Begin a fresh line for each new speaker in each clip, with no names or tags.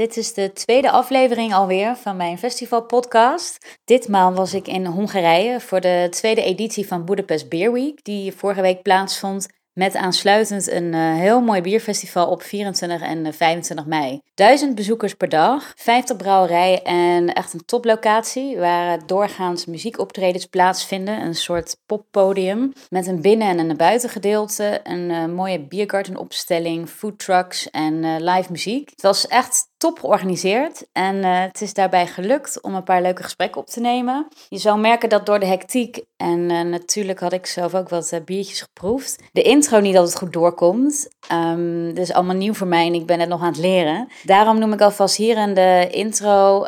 Dit is de tweede aflevering alweer van mijn festivalpodcast. Ditmaal was ik in Hongarije voor de tweede editie van Budapest Beer Week, die vorige week plaatsvond met aansluitend een uh, heel mooi bierfestival op 24 en 25 eh, mei. Duizend bezoekers per dag, 50 brouwerijen en echt een toplocatie waar doorgaans muziekoptredens plaatsvinden. Een soort poppodium met een binnen- en een buitengedeelte. Een uh, mooie biergartenopstelling, foodtrucks en live muziek. Het was echt top georganiseerd en uh, het is daarbij gelukt om een paar leuke gesprekken op te nemen. Je zou merken dat door de hectiek en uh, natuurlijk had ik zelf ook wat uh, biertjes geproefd, de intro niet altijd goed doorkomt. Um, is allemaal nieuw voor mij en ik ben het nog aan het leren. Daarom noem ik alvast hier in de intro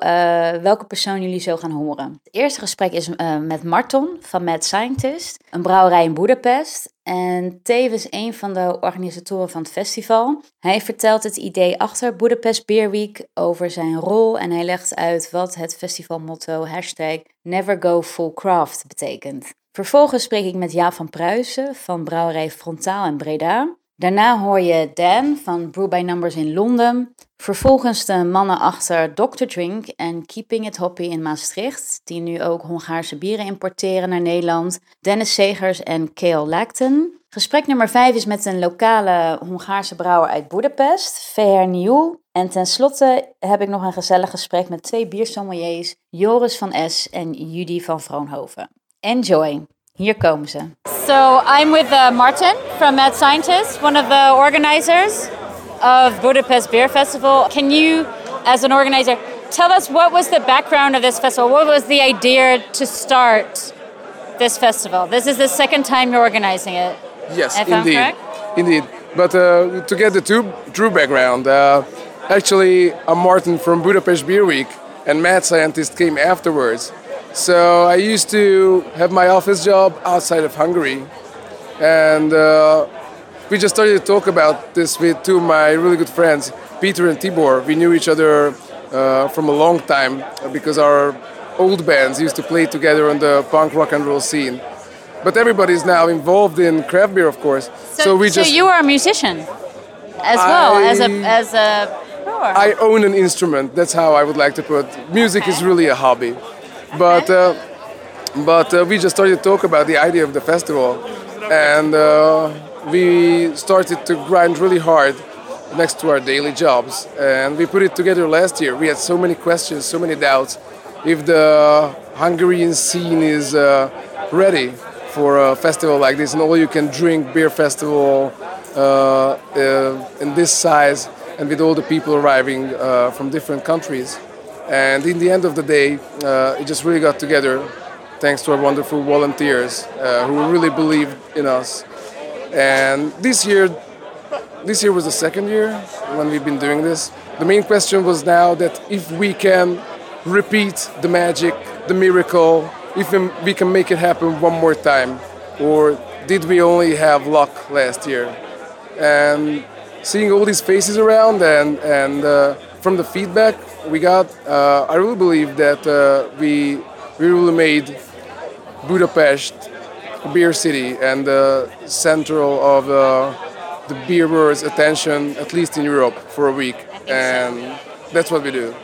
welke persoon jullie zo gaan horen. Het eerste gesprek is met Marton van Mad Scientist, een brouwerij in Boedapest. En tevens een van de organisatoren van het festival. Hij vertelt het idee achter Budapest Beer Week over zijn rol en hij legt uit wat het festivalmotto hashtag Never Go Full Craft betekent. Vervolgens spreek ik met Jaap van Pruisen van brouwerij Frontaal in Breda. Daarna hoor je Dan van Brew by Numbers in Londen. Vervolgens de mannen achter Dr. Drink en Keeping It Hoppy in Maastricht, die nu ook Hongaarse bieren importeren naar Nederland. Dennis Segers en Kale Lacton. Gesprek nummer 5 is met een lokale Hongaarse brouwer uit Budapest, VR Nieuw. En tenslotte heb ik nog een gezellig gesprek met twee biersommeliers, Joris van S en Judy van Vroonhoven. Enjoy! Hier komen ze. So I'm with uh, Martin from Mad Scientist, one of the organizers of Budapest Beer Festival. Can you, as an organizer, tell us what was the background of this festival? What was the idea to start this festival? This is the second time you're organizing it.
Yes, indeed, indeed. But uh, to get the true, true background, uh, actually, I'm Martin from Budapest Beer Week, and Mad Scientist came afterwards. So I used to have my office job outside of Hungary, and uh, we just started to talk about this with two of my really good friends, Peter and Tibor. We knew each other uh, from a long time because our old bands used to play together on the punk rock and roll scene. But everybody's now involved in craft beer, of course.
So, so we so just. you are a musician as well
I,
as a as a. Brewer.
I own an instrument. That's how I would like to put. Music okay. is really a hobby. But uh, but uh, we just started to talk about the idea of the festival, and uh, we started to grind really hard next to our daily jobs. And we put it together last year. We had so many questions, so many doubts. If the Hungarian scene is uh, ready for a festival like this, an all-you-can-drink beer festival uh, uh, in this size, and with all the people arriving from different countries. And in the end of the day, uh, it just really got together thanks to our wonderful volunteers uh, who really believed in us. And this year, this year was the second year when we've been doing this. The main question was now that if we can repeat the magic, the miracle, if we can make it happen one more time, or did we only have luck last year? And seeing all these faces around and and uh, from the feedback we got, uh, I really believe that uh, we we really made Budapest beer city and the central of uh, the beer brewers' attention, at least in Europe, for a week, and that's what we do.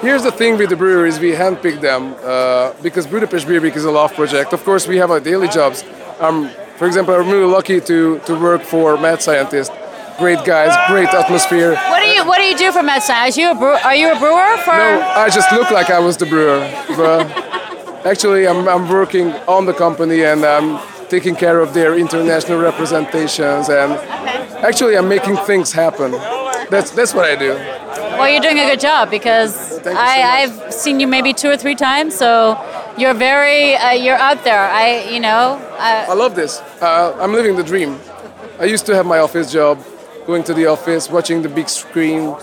Here's the thing with the breweries, we handpick them uh, because Budapest Beer Week is a love project. Of course, we have our daily jobs. Um, for example, I'm really lucky to, to work for Mad Scientist, great guys, great atmosphere.
What do you What do you do for Mad Scientist? Are you a brewer? Are you a brewer? For
no, I just look like I was the brewer, but actually, I'm, I'm working on the company and I'm taking care of their international representations and okay. actually, I'm making things happen. That's that's what I do.
Well, you're doing a good job because I,
so
I've seen you maybe two or three times, so you're very uh, you're out there. I you know.
I, I love this. Uh, I'm living the dream. I used to have my office job going to the office, watching the big screen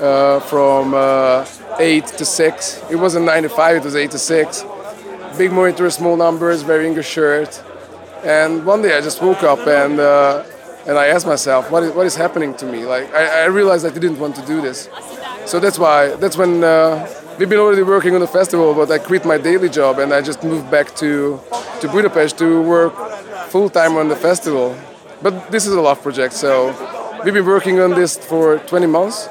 uh, from uh, 8 to 6. It wasn't 9 to 5, it was 8 to 6. Big monitor, small numbers, wearing a shirt. And one day I just woke up and, uh, and I asked myself, what is, what is happening to me? Like, I, I realized I didn't want to do this. So that's why, that's when uh, we've been already working on the festival, but I quit my daily job and I just moved back to, to Budapest to work full time on the festival. But this is a love project, so We've been working on this for 20 months,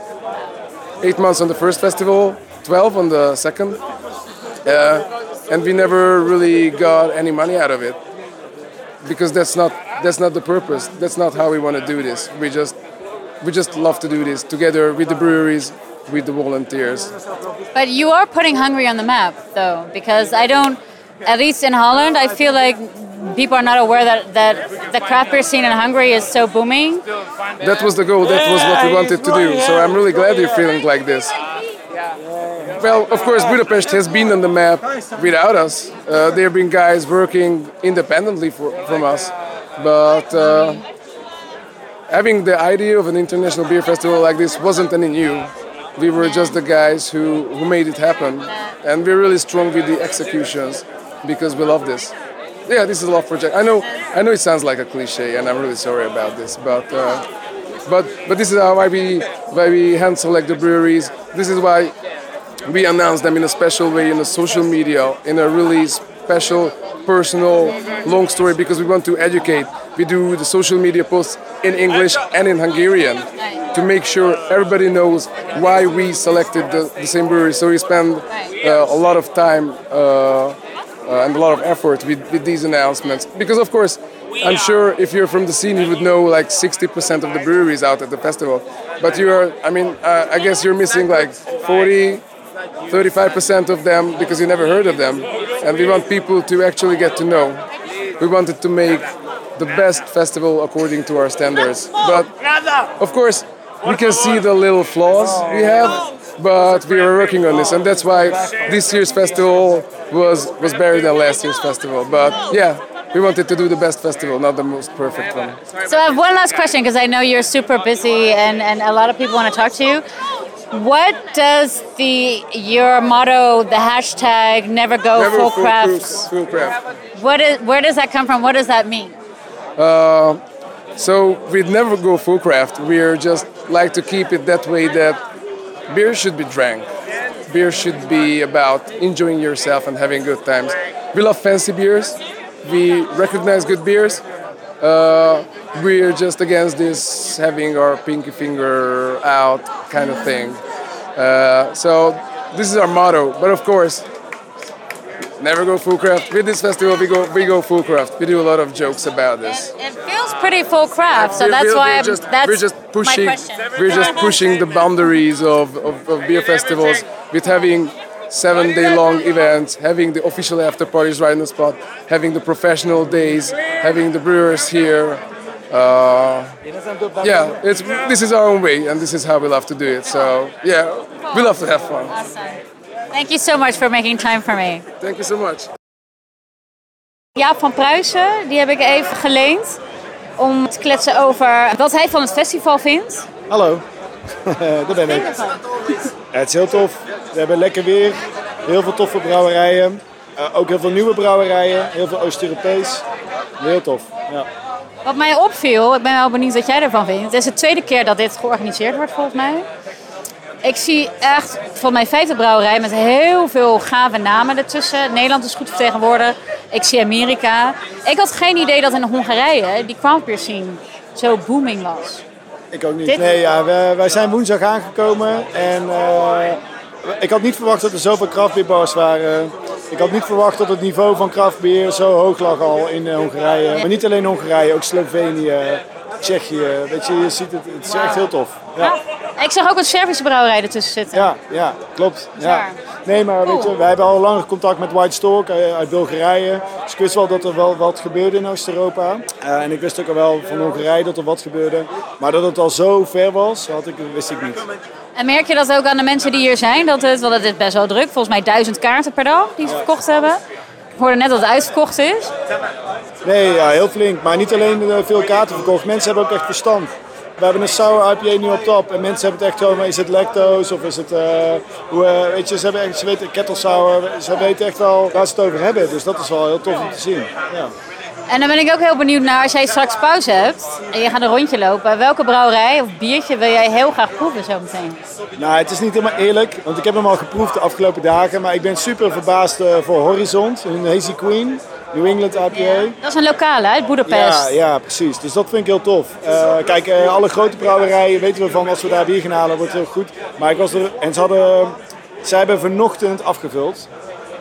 eight months on the first festival, 12 on the second. Uh, and we never really got any money out of it because that's not that's not the purpose. That's not how we want to do this. We just we just love to do this together with the breweries, with the volunteers.
But you are putting Hungary on the map, though, because I don't, at least in Holland, I feel like people are not aware that, that the craft beer scene in Hungary is so booming.
That was the goal. That was what we wanted to do. So I'm really glad you're feeling like this. Well, of course, Budapest has been on the map without us. Uh, there have been guys working independently for, from us, but uh, having the idea of an international beer festival like this wasn't any new. We were just the guys who, who made it happen, and we're really strong with the executions because we love this. Yeah, this is a love project. I know, I know it sounds like a cliche, and I'm really sorry about this, but uh, but but this is why we why we hand select the breweries. This is why we announce them in a special way in the social media, in a really special, personal, long story because we want to educate. We do the social media posts in English and in Hungarian to make sure everybody knows why we selected the, the same brewery. So we spend uh, a lot of time uh, uh, and a lot of effort with, with these announcements because, of course, I'm sure if you're from the scene, you would know like 60% of the breweries out at the festival. But you're, I mean, uh, I guess you're missing like 40, 35% of them because you never heard of them. And we want people to actually get to know. We wanted to make the best festival according to our standards. But of course, we can see the little flaws we have, but we are working on this. And that's why this year's festival was, was better than last year's festival. But yeah, we wanted to do the best festival, not the most perfect one.
So I have one last question because I know you're super busy and, and a lot of people want to talk to you. What does the your motto, the hashtag "Never Go
Never
Full,
full
Craft"?
full craft.
What is where does that come from? What does that mean?
Uh, so we'd never go full craft. We're just like to keep it that way that beer should be drank. Beer should be about enjoying yourself and having good times. We love fancy beers. We recognize good beers. Uh, we're just against this having our pinky finger out kind of thing. Uh, so this is our motto. But of course, never go full craft. With this festival, we go we go full craft. We do a lot of jokes about this.
It feels pretty full craft, so that's
we're-
why
we're
I'm,
just,
that's
we're just pushing we're just pushing the boundaries of, of, of beer festivals with having seven day long events, having the official after parties right on the spot, having the professional days, having the brewers here. Uh, yeah, it's this is our own way, and this is how we love to do it. So yeah, we love to have fun.
Awesome. Thank you so much for making time for me.
Thank you so much.
Jaap van Pruisen, die heb ik even geleend om te kletsen over wat hij van het festival vindt.
Hallo, daar ben ik. Ja, het is heel tof. We hebben lekker weer, heel veel toffe brouwerijen. Eh, ook heel veel nieuwe brouwerijen, heel veel Oost-Europees. Heel tof. Ja.
Wat mij opviel, ik ben wel benieuwd wat jij ervan vindt. Het is de tweede keer dat dit georganiseerd wordt volgens mij. Ik zie echt, volgens mij vijfde brouwerij met heel veel gave namen ertussen. Nederland is goed vertegenwoordigd. Ik zie Amerika. Ik had geen idee dat in Hongarije die craft beer scene zo booming was.
Ik ook niet.
Dit-
Nee, ja, wij zijn woensdag aangekomen en eh, ik had niet verwacht dat er zoveel craftbeerbars waren. Ik had niet verwacht dat het niveau van craftbeer zo hoog lag al in eh, Hongarije. Maar niet alleen Hongarije, ook Slovenië, Tsjechië. Weet je, je ziet het, het is echt heel tof. Ja.
Ik zag ook een Servische brouwerij ertussen zitten.
Ja, ja, klopt. Ja. Nee, maar weet je, wij hebben al langer contact met White Stork eh, uit Bulgarije. Dus ik wist wel dat er wel wat gebeurde in Oost-Europa. Eh, en ik wist ook al wel van Hongarije dat er wat gebeurde. Maar dat het al zo ver was, had ik, wist ik niet.
En merk je dat ook aan de mensen die hier zijn? Dat het, want het best wel druk. Volgens mij duizend kaarten per dag die ze verkocht hebben. Ik hoorde net dat het uitverkocht is.
Nee, ja, heel flink. Maar niet alleen eh, veel kaarten verkocht. Mensen hebben ook echt verstand. We hebben een sour IPA nu op top. En mensen hebben het echt maar is het lactose of is het... eh, hoe, eh, weet je, ze, hebben echt, ze weten kettle sour. Ze weten echt wel waar ze het over hebben. Dus dat is wel heel tof om te zien. Ja.
En dan ben ik ook heel benieuwd naar, als jij straks pauze hebt en je gaat een rondje lopen, welke brouwerij of biertje wil jij heel graag proeven zo meteen?
Nou, het is niet helemaal eerlijk, want ik heb hem al geproefd de afgelopen dagen. Maar ik ben super verbaasd eh, voor Horizont, een Hazy Queen. New England IPA.
Dat is een lokale uit Boedapest.
Ja, ja, precies. Dus dat vind ik heel tof. Uh, kijk, uh, alle grote brouwerijen weten we van als we daar bier gaan halen, wordt het heel goed. Maar ik was er, en ze hadden, zij hebben vanochtend afgevuld.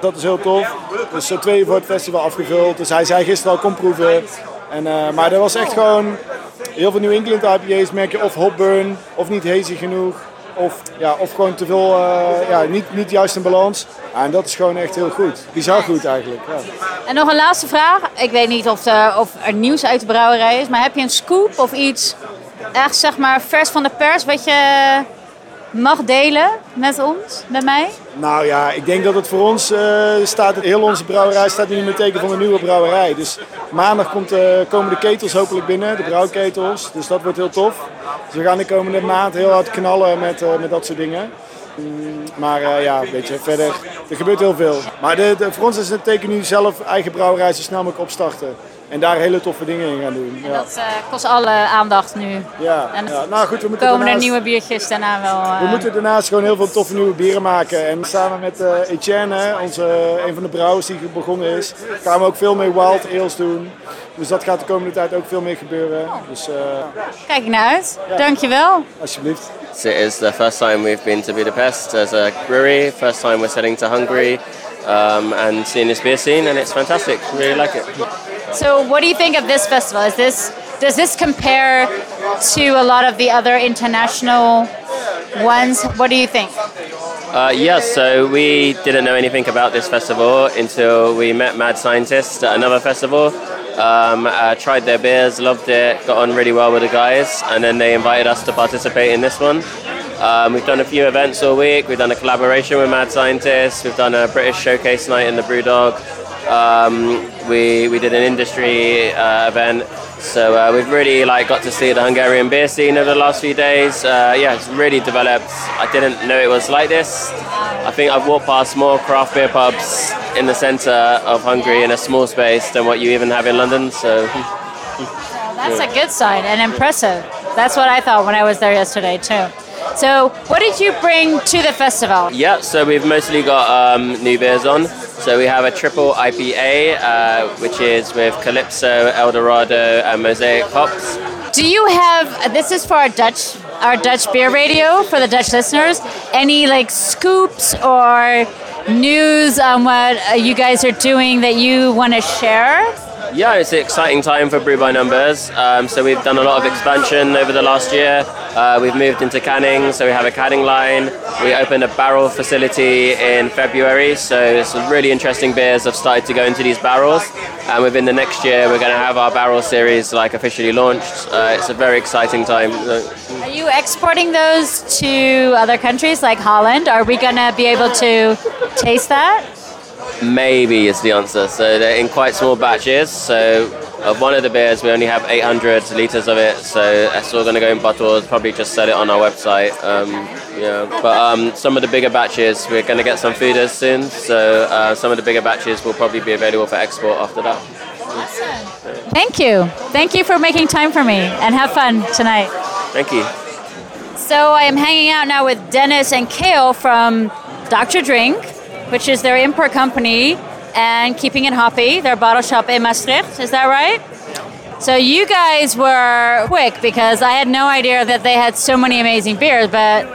Dat is heel tof. Dus uh, twee voor het festival afgevuld. Dus hij zei gisteren al, kom proeven. En, maar dat was echt gewoon, heel veel New England IPA's merk je of hopburn of niet hazy genoeg. Of, ja, of gewoon te veel, uh, ja, niet, niet juist in balans. En dat is gewoon echt heel goed. Bizar goed eigenlijk. Ja.
En nog een laatste vraag. Ik weet niet of, of er nieuws uit de brouwerij is, maar heb je een scoop of iets echt zeg maar vers van de pers wat je mag delen met ons, met mij?
Nou ja, ik denk dat het voor ons uh, staat, heel onze brouwerij staat nu in het teken van een nieuwe brouwerij. Dus maandag komt, uh, komen de ketels hopelijk binnen, de brouwketels. Dus dat wordt heel tof. Dus we gaan de komende maand heel hard knallen met, uh, met dat soort dingen. Mm, maar ja, weet je, verder, er gebeurt heel veel. Maar de, voor ons is het teken nu zelf eigen brouwerij zo snel mogelijk opstarten. En daar hele toffe dingen in gaan doen. Ja.
Dat uh, kost alle aandacht nu.
Ja, en ja. nou goed, we moeten
komen er nieuwe biertjes daarna wel. Uh...
We moeten daarnaast gewoon heel veel toffe nieuwe bieren maken. En samen met uh, Etienne, onze, een van de brouwers die begonnen is, gaan we ook veel meer wild ales doen. Dus dat gaat de komende tijd ook veel meer gebeuren. Dus,
Kijk ik naar uit. Ja. Dankjewel.
Alsjeblieft.
So it is the first time we've been to Budapest as a brewery. First time we're heading to Hungary um, and seeing this beer scene, and it's fantastic. Really like it.
So, what do you think of this festival? Is this does this compare to a lot of the other international ones? What do you think?
Uh, yes, so we didn't know anything about this festival until we met Mad Scientists at another festival. Um, uh, tried their beers, loved it, got on really well with the guys, and then they invited us to participate in this one. Um, we've done a few events all week. We've done a collaboration with Mad Scientists. We've done a British showcase night in the Brewdog. Um, we we did an industry uh, event, so uh, we've really like got to see the Hungarian beer scene over the last few days. Uh, yeah, it's really developed. I didn't know it was like this. I think I've walked past more craft beer pubs in the centre of Hungary in a small space than what you even have in London. So.
That's a good sign and impressive. That's what I thought when I was there yesterday too. So, what did you bring to the festival?
Yeah, so we've mostly got um, new beers on. So we have a triple IPA, uh, which is with Calypso, Eldorado, and Mosaic hops.
Do you have? This is for our Dutch, our Dutch beer radio for the Dutch listeners. Any like scoops or news on what uh, you guys are doing that you want to share?
Yeah, it's an exciting time for Brew by Numbers. Um, so we've done a lot of expansion over the last year. Uh, we've moved into canning, so we have a canning line. We opened a barrel facility in February, so some really interesting beers have started to go into these barrels. And within the next year, we're going to have our barrel series like officially launched. Uh, it's a very exciting time.
Are you exporting those to other countries like Holland? Are we going to be able to taste that?
Maybe is the answer. So they're in quite small batches. So of one of the beers, we only have 800 liters of it. So that's all going to go in bottles. Probably just sell it on our website. Um, yeah. But um, some of the bigger batches, we're going to get some feeders soon. So uh, some of the bigger batches will probably be available for export after that.
Awesome. Thank you. Thank you for making time for me and have fun tonight.
Thank you.
So I am hanging out now with Dennis and Kale from Dr. Drink which is their import company, and Keeping It Hoppy, their bottle shop in Maastricht. Is that right? So you guys were quick because I had no idea that they had so many amazing beers, but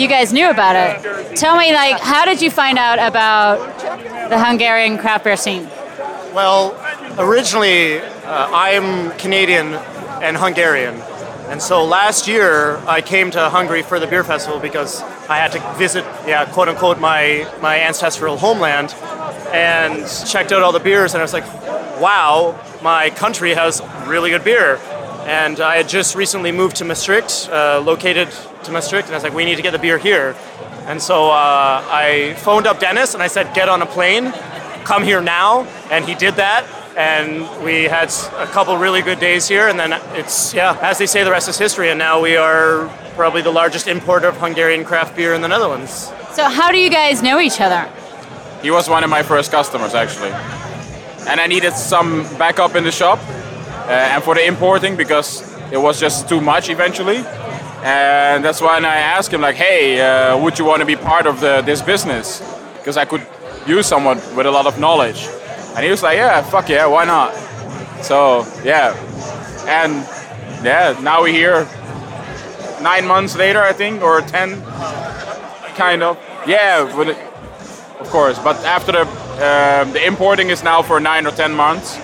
you guys knew about it. Tell me, like, how did you find out about the Hungarian craft beer scene?
Well, originally, uh, I'm Canadian and Hungarian. And so last year, I came to Hungary for the beer festival because I had to visit, yeah, quote unquote, my, my ancestral homeland and checked out all the beers. And I was like, wow, my country has really good beer. And I had just recently moved to Maastricht, uh, located to Maastricht, and I was like, we need to get the beer here. And so uh, I phoned up Dennis and I said, get on a plane, come here now. And he did that and we had a couple really good days here and then it's yeah as they say the rest is history and now we are probably the largest importer of hungarian craft beer in the netherlands.
So how do you guys know each other?
He was one of my first customers actually. And i needed some backup in the shop uh, and for the importing because it was just too much eventually. And that's why i asked him like hey uh, would you want to be part of the, this business? Because i could use someone with a lot of knowledge And he was like, yeah, fuck yeah, why not? So yeah, and yeah, now we're here. Nine months later, I think, or ten, kind of. Yeah, but it, of course. But after the um, the importing is now for nine or ten months.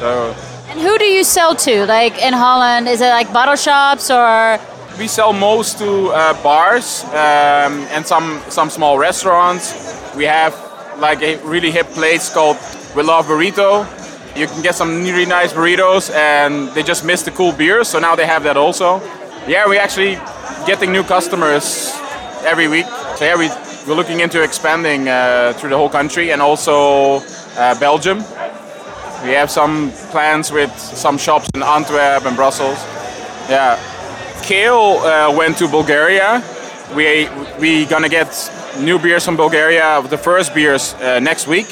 So
And who do you sell to? Like in Holland, is it like bottle shops or?
we sell most to uh, bars um, and some some small restaurants. We have like a really hip place called We Love Burrito. You can get some really nice burritos, and they just missed the cool beers, so now they have that also. Yeah, we're actually getting new customers every week. So yeah, we, we're looking into expanding uh, through the whole country and also uh, Belgium. We have some plans with some shops in Antwerp and Brussels. Yeah. Kale uh, went to Bulgaria. We we gonna get new beers from Bulgaria. The first beers uh, next week.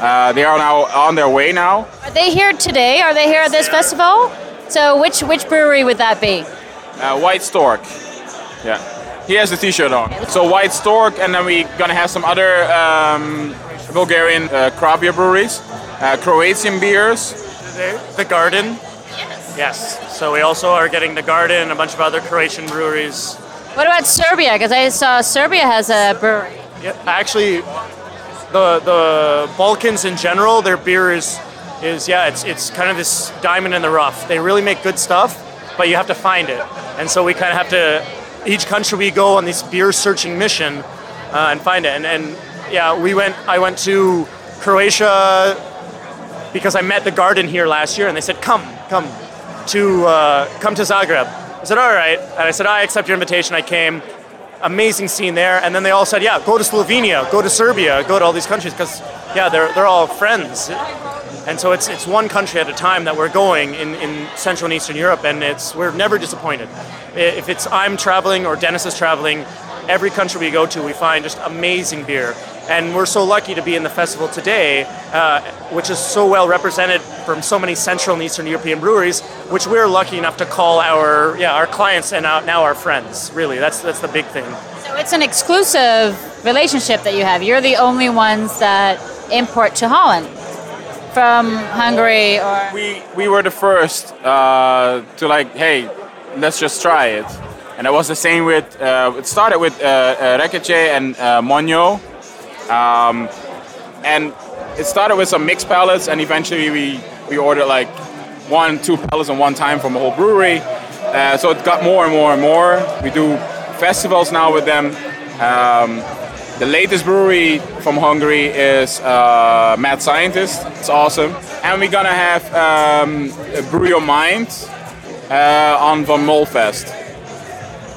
Uh, they are now on their way now.
Are they here today? Are they here at this festival? So which which brewery would that be?
Uh, White Stork. Yeah. He has the T-shirt on. So White Stork, and then we're gonna have some other um, Bulgarian uh, craft beer breweries, uh, Croatian beers.
The, the Garden. Yes. Yes. So we also are getting the Garden, a bunch of other Croatian breweries.
What about Serbia? Because I saw Serbia has a brewery.
Yeah, actually, the the Balkans in general, their beer is is yeah, it's it's kind of this diamond in the rough. They really make good stuff, but you have to find it. And so we kind of have to each country we go on this beer searching mission uh, and find it. And and yeah, we went. I went to Croatia because I met the Garden here last year, and they said come come to uh, come to Zagreb. I said all right, and I said I accept your invitation. I came amazing scene there. And then they all said, yeah, go to Slovenia, go to Serbia, go to all these countries because, yeah, they're, they're all friends. And so it's, it's one country at a time that we're going in, in Central and Eastern Europe, and it's we're never disappointed. If it's I'm traveling or Dennis is traveling, every country we go to, we find just amazing beer. And we're so lucky to be in the festival today, uh, which is so well represented from so many Central and Eastern European breweries, which we're lucky enough to call our yeah our clients and now now our friends. Really, that's that's the big thing.
So it's an exclusive relationship that you have. You're the only ones that import to Holland from Hungary or.
We we were the first uh, to like, hey, let's just try it. And it was the same with. Uh, it started with uh, uh, Reketye and uh, Monyo, um, and it started with some mixed pallets, and eventually we we ordered like one, two pallets in one time from a whole brewery. Uh, so it got more and more and more. We do festivals now with them. Um, the latest brewery from Hungary is uh, Mad Scientist. It's awesome. And we're gonna have um, Brew Your Mind uh, on Van Molfest.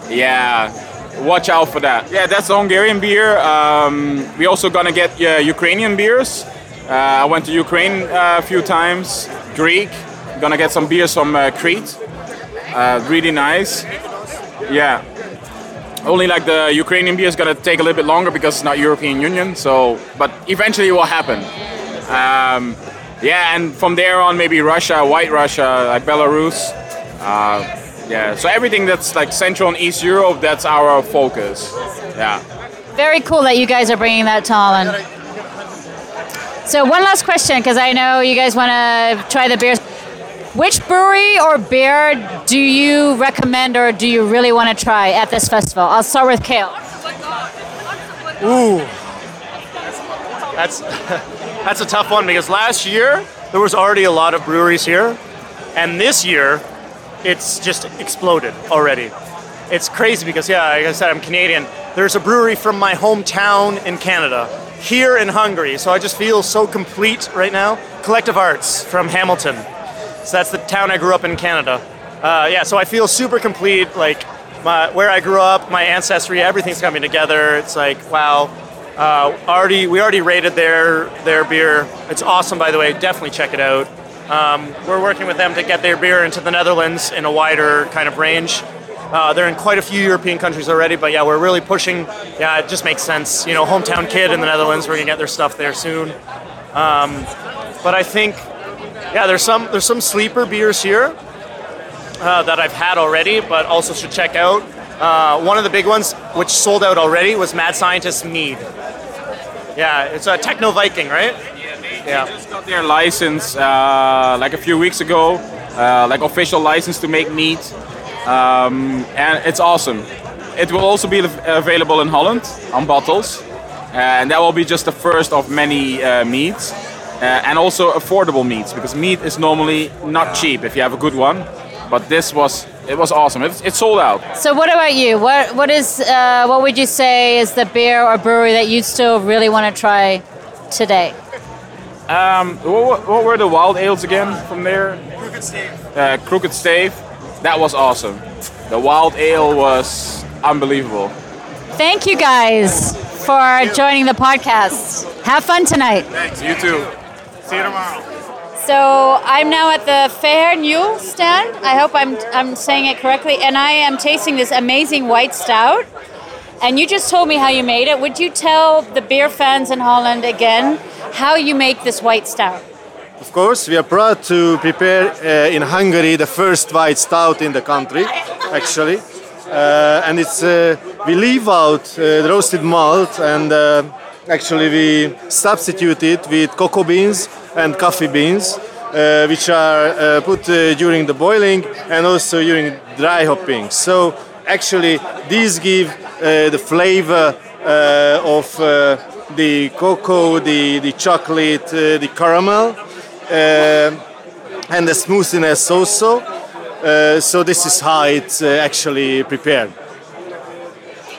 Yeah, watch out for that. Yeah, that's Hungarian beer. Um, we also gonna get uh, Ukrainian beers. Uh, I went to Ukraine uh, a few times. Greek. Gonna get some beers from uh, Crete. Really nice. Yeah. Only like the Ukrainian beer is gonna take a little bit longer because it's not European Union. So, but eventually it will happen. Um, yeah, and from there on, maybe Russia, White Russia, like Belarus. Uh, yeah, so everything that's like Central and East Europe, that's our focus. Yeah.
Very cool that you guys are bringing that to Holland. So one last question, because I know you guys want to try the beers. Which brewery or beer do you recommend or do you really want to try at this festival? I'll start with Kale.
Ooh, that's that's a tough one because last year there was already a lot of breweries here, and this year it's just exploded already. It's crazy because yeah, like I said, I'm Canadian. There's a brewery from my hometown in Canada here in Hungary, so I just feel so complete right now. Collective Arts from Hamilton, so that's the town I grew up in Canada. Uh, yeah, so I feel super complete. Like my, where I grew up, my ancestry, everything's coming together. It's like wow. Uh, already, we already rated their their beer. It's awesome, by the way. Definitely check it out. Um, we're working with them to get their beer into the Netherlands in a wider kind of range. Uh, they're in quite a few European countries already, but yeah, we're really pushing. Yeah, it just makes sense. You know, hometown kid in the Netherlands, we're gonna get their stuff there soon. Um, but I think, yeah, there's some there's some sleeper beers here uh, that I've had already, but also should check out. Uh, one of the big ones, which sold out already, was Mad Scientist Mead. Yeah, it's a Techno Viking, right? Yeah.
They just got their license uh, like a few weeks ago, uh, like official license to make meat, um, and it's awesome. It will also be available in Holland on bottles, and that will be just the first of many uh, meats, uh, and also affordable meats because meat is normally not cheap if you have a good one, but this was it was awesome. It, it sold out.
So what about you? What what is uh, what would you say is the beer or brewery that you still really want to try today?
Um, what, what were the wild ales again from there?
Crooked Stave.
uh, Crooked Stave. That was awesome. The wild ale was unbelievable.
Thank you guys for joining the podcast. Have fun tonight. Thanks.
You too.
See you tomorrow.
So I'm now at the Fehér Nyúl stand. I hope I'm I'm saying it correctly, and I am tasting this amazing white stout. And you just told me how you made it. Would you tell the beer fans in Holland again how you make this white stout?
Of course, we are proud to prepare uh, in Hungary the first white stout in the country, actually. Uh, and it's uh, we leave out uh, roasted malt and uh, actually we substitute it with cocoa beans and coffee beans, uh, which are put during the boiling and also during dry hopping. So actually, these give the flavor of the cocoa, the, the chocolate, the caramel, and the smoothness also. Uh, so this is how it's uh, actually prepared.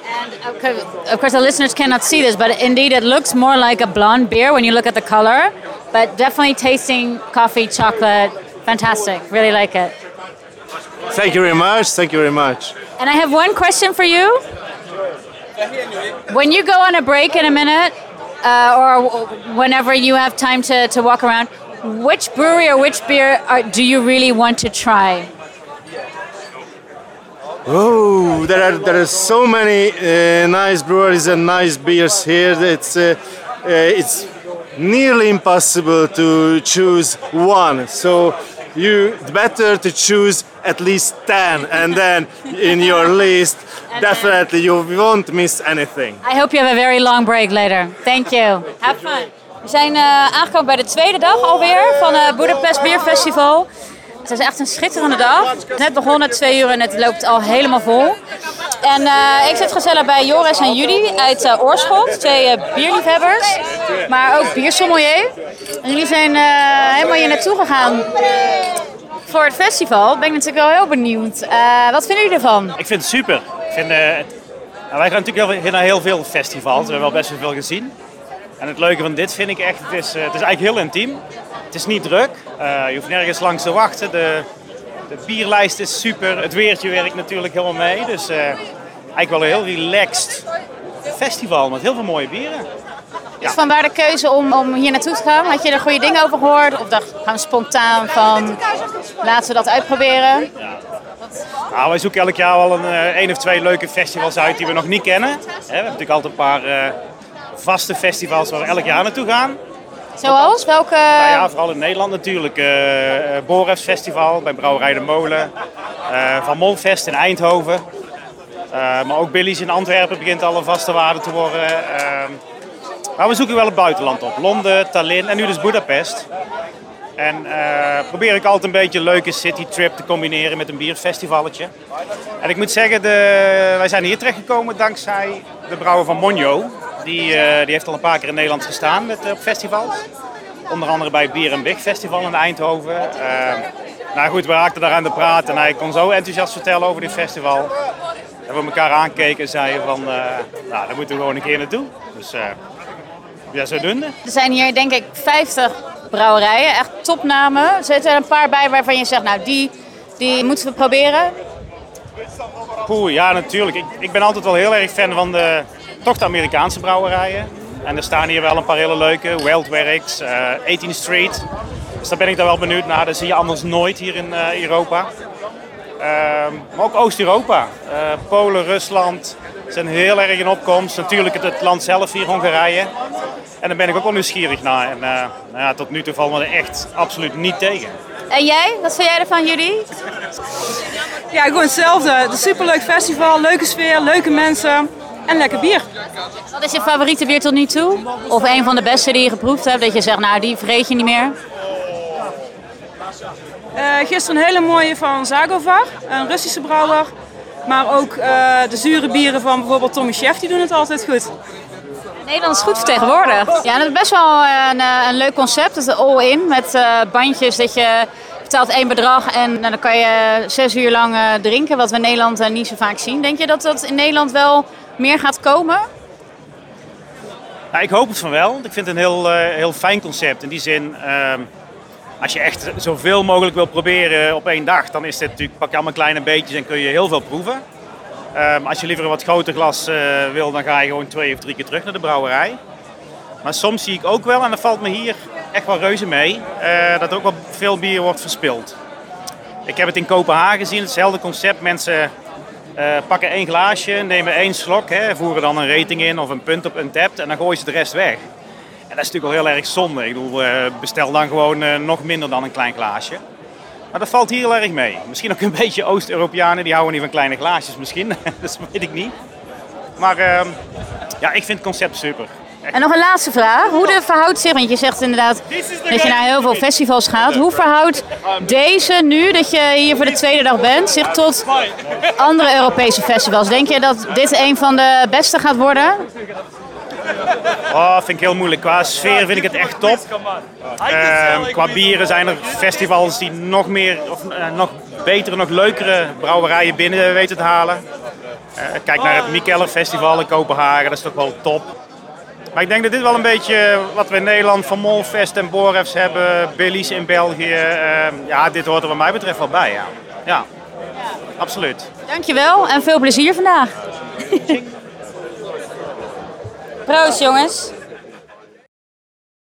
And of course, of course, the listeners cannot see this, but indeed, it looks more like a blonde beer when you look at the color. But definitely tasting coffee, chocolate, fantastic. Really like it.
Thank you very much. Thank you very much.
And I have one question for you. When you go on a break in a minute, uh, or whenever you have time to, to walk around, which brewery or which beer are, do you really want to try?
Oh, there are there are so many uh, nice breweries and nice beers here. It's uh, uh, it's nearly impossible to choose one. So you better to choose at least ten, and then in your list, definitely you won't miss anything.
I hope you have a very long break later. Thank you. Have fun. We zijn uh, aangekomen bij de tweede dag alweer van het Budapest Beer Festival. Het is echt een schitterende dag. Net begonnen, twee uur en het loopt al helemaal vol. En uh, ik zit gezellig bij Joris en Judy uit uh, Oorschot, twee bierliefhebbers, maar ook biersommelier. En jullie zijn helemaal hier naartoe gegaan voor het festival. Ben ik natuurlijk wel heel benieuwd. wat vinden jullie ervan?
Ik vind het super. Ik vind, nou, wij gaan natuurlijk naar heel veel festivals. We hebben wel best wel veel gezien. En het leuke van dit vind ik echt, het is, het is eigenlijk heel intiem. Het is niet druk. Uh, je hoeft nergens langs te wachten. De, de bierlijst is super. Het weertje werkt natuurlijk helemaal mee. Dus uh, eigenlijk wel een heel relaxed festival met heel veel mooie bieren.
Ja. Dus vandaar de keuze om, om hier naartoe te gaan? Had je er goede dingen over gehoord? Of dacht gewoon spontaan van laten we dat uitproberen?
Ja. Nou, wij zoeken elk jaar wel een, een of twee leuke festivals uit die we nog niet kennen. He, we hebben natuurlijk altijd een paar vaste festivals waar we elk jaar naartoe gaan.
Zoals? Welke?
Nou ja, vooral in Nederland natuurlijk. Uh, Borefs Festival bij Brouwerij de Molen. Uh, Van Molfest in Eindhoven. Uh, maar ook Billy's in Antwerpen begint al een vaste waarde te worden. maar we zoeken wel het buitenland op. Londen, Tallinn en nu dus Budapest. En probeer ik altijd een beetje een leuke citytrip te combineren met een bierfestivalletje. En ik moet zeggen, de, wij zijn hier terechtgekomen dankzij de brouwer van Monjo. Die, uh, die, heeft al een paar keer in Nederland gestaan met, uh, op festivals. Onder andere bij het Bier en Big Festival in Eindhoven. Uh, nou goed, we raakten daar aan de praat en hij kon zo enthousiast vertellen over dit festival. Dat we elkaar aankeken en zeiden van, nou, daar moeten we gewoon een keer naartoe. Dus ja, zodoende.
Er zijn hier denk ik 50 brouwerijen, echt topnamen. Zitten er een paar bij waarvan je zegt, nou die, die moeten we proberen.
Poeh, ja natuurlijk. Ik, ik ben altijd wel heel erg fan van de, toch de Amerikaanse brouwerijen. En er staan hier wel een paar hele leuke. Wildwerks, uh, 18th Street. Dus daar ben ik dan wel benieuwd naar. Dat zie je anders nooit hier in uh, Europa. Uh, maar ook Oost-Europa. Uh, Polen, Rusland zijn heel erg in opkomst. Natuurlijk het, het, land zelf hier, Hongarije. En daar ben ik ook wel nieuwsgierig naar. En nou ja, tot nu toe vallen we er echt absoluut niet tegen.
En jij? Wat vind jij ervan, jullie?
Ja, gewoon hetzelfde. Het een superleuk festival, leuke sfeer, leuke mensen. en lekker bier.
Wat is je favoriete bier tot nu toe? Of een van de beste die je geproefd hebt, dat je zegt, nou die vergeet je niet meer?
Uh, gisteren een hele mooie van Zagovar, een Russische brouwer. Maar ook uh, de zure bieren van bijvoorbeeld Tommy Chef, die doen het altijd goed.
Nederland is goed vertegenwoordigd. Ja, dat is best wel een, een leuk concept. Het is all-in met uh, bandjes dat je betaalt één bedrag en nou, dan kan je zes uur lang uh, drinken, wat we in Nederland uh, niet zo vaak zien. Denk je dat dat in Nederland wel meer gaat komen?
Nou, ik hoop het van wel. Ik vind het een heel, uh, heel fijn concept. In die zin, ehm, als je echt zoveel mogelijk wil proberen op één dag, dan is dit natuurlijk, pak je allemaal kleine beetjes en kun je heel veel proeven. Um, als je liever een wat groter glas wil, dan ga je gewoon twee of drie keer terug naar de brouwerij. Maar soms zie ik ook wel, en dat valt me hier echt wel reuze mee, uh, dat ook wel veel bier wordt verspild. Ik heb het in Kopenhagen gezien, hetzelfde concept. Mensen uh, pakken één glaasje, nemen één slok, hè, voeren dan een rating in of een punt op een tap en dan gooien ze de rest weg. En dat is natuurlijk wel heel erg zonde. Ik bedoel, bestel dan gewoon nog minder dan een klein glaasje. Maar dat valt hier heel erg mee. Misschien ook een beetje Oost-Europeanen, die houden niet van kleine glaasjes misschien. dat weet ik niet. Maar uh, ja, ik vind het concept super.
En nog een laatste vraag. Hoe de verhoudt zich, want je zegt inderdaad dat je naar heel veel festivals gaat. Hoe verhoudt deze nu, dat je hier voor de tweede dag bent, zich tot andere Europese festivals? Denk je dat dit een van de beste gaat worden?
Oh, vind ik heel moeilijk. Qua sfeer vind ik het echt top. Uh, qua bieren zijn er festivals die nog meer, of uh, nog betere, nog leukere brouwerijen binnen weten te halen. Uh, kijk naar het Mikkeller Festival in Kopenhagen, dat is toch wel top. Maar ik denk dat dit wel een beetje wat we in Nederland van Molfest en Borefs hebben, Billy's in België. Uh, ja, dit hoort er wat mij betreft wel bij. Ja, ja absoluut.
Dankjewel en veel plezier vandaag. Proost jongens.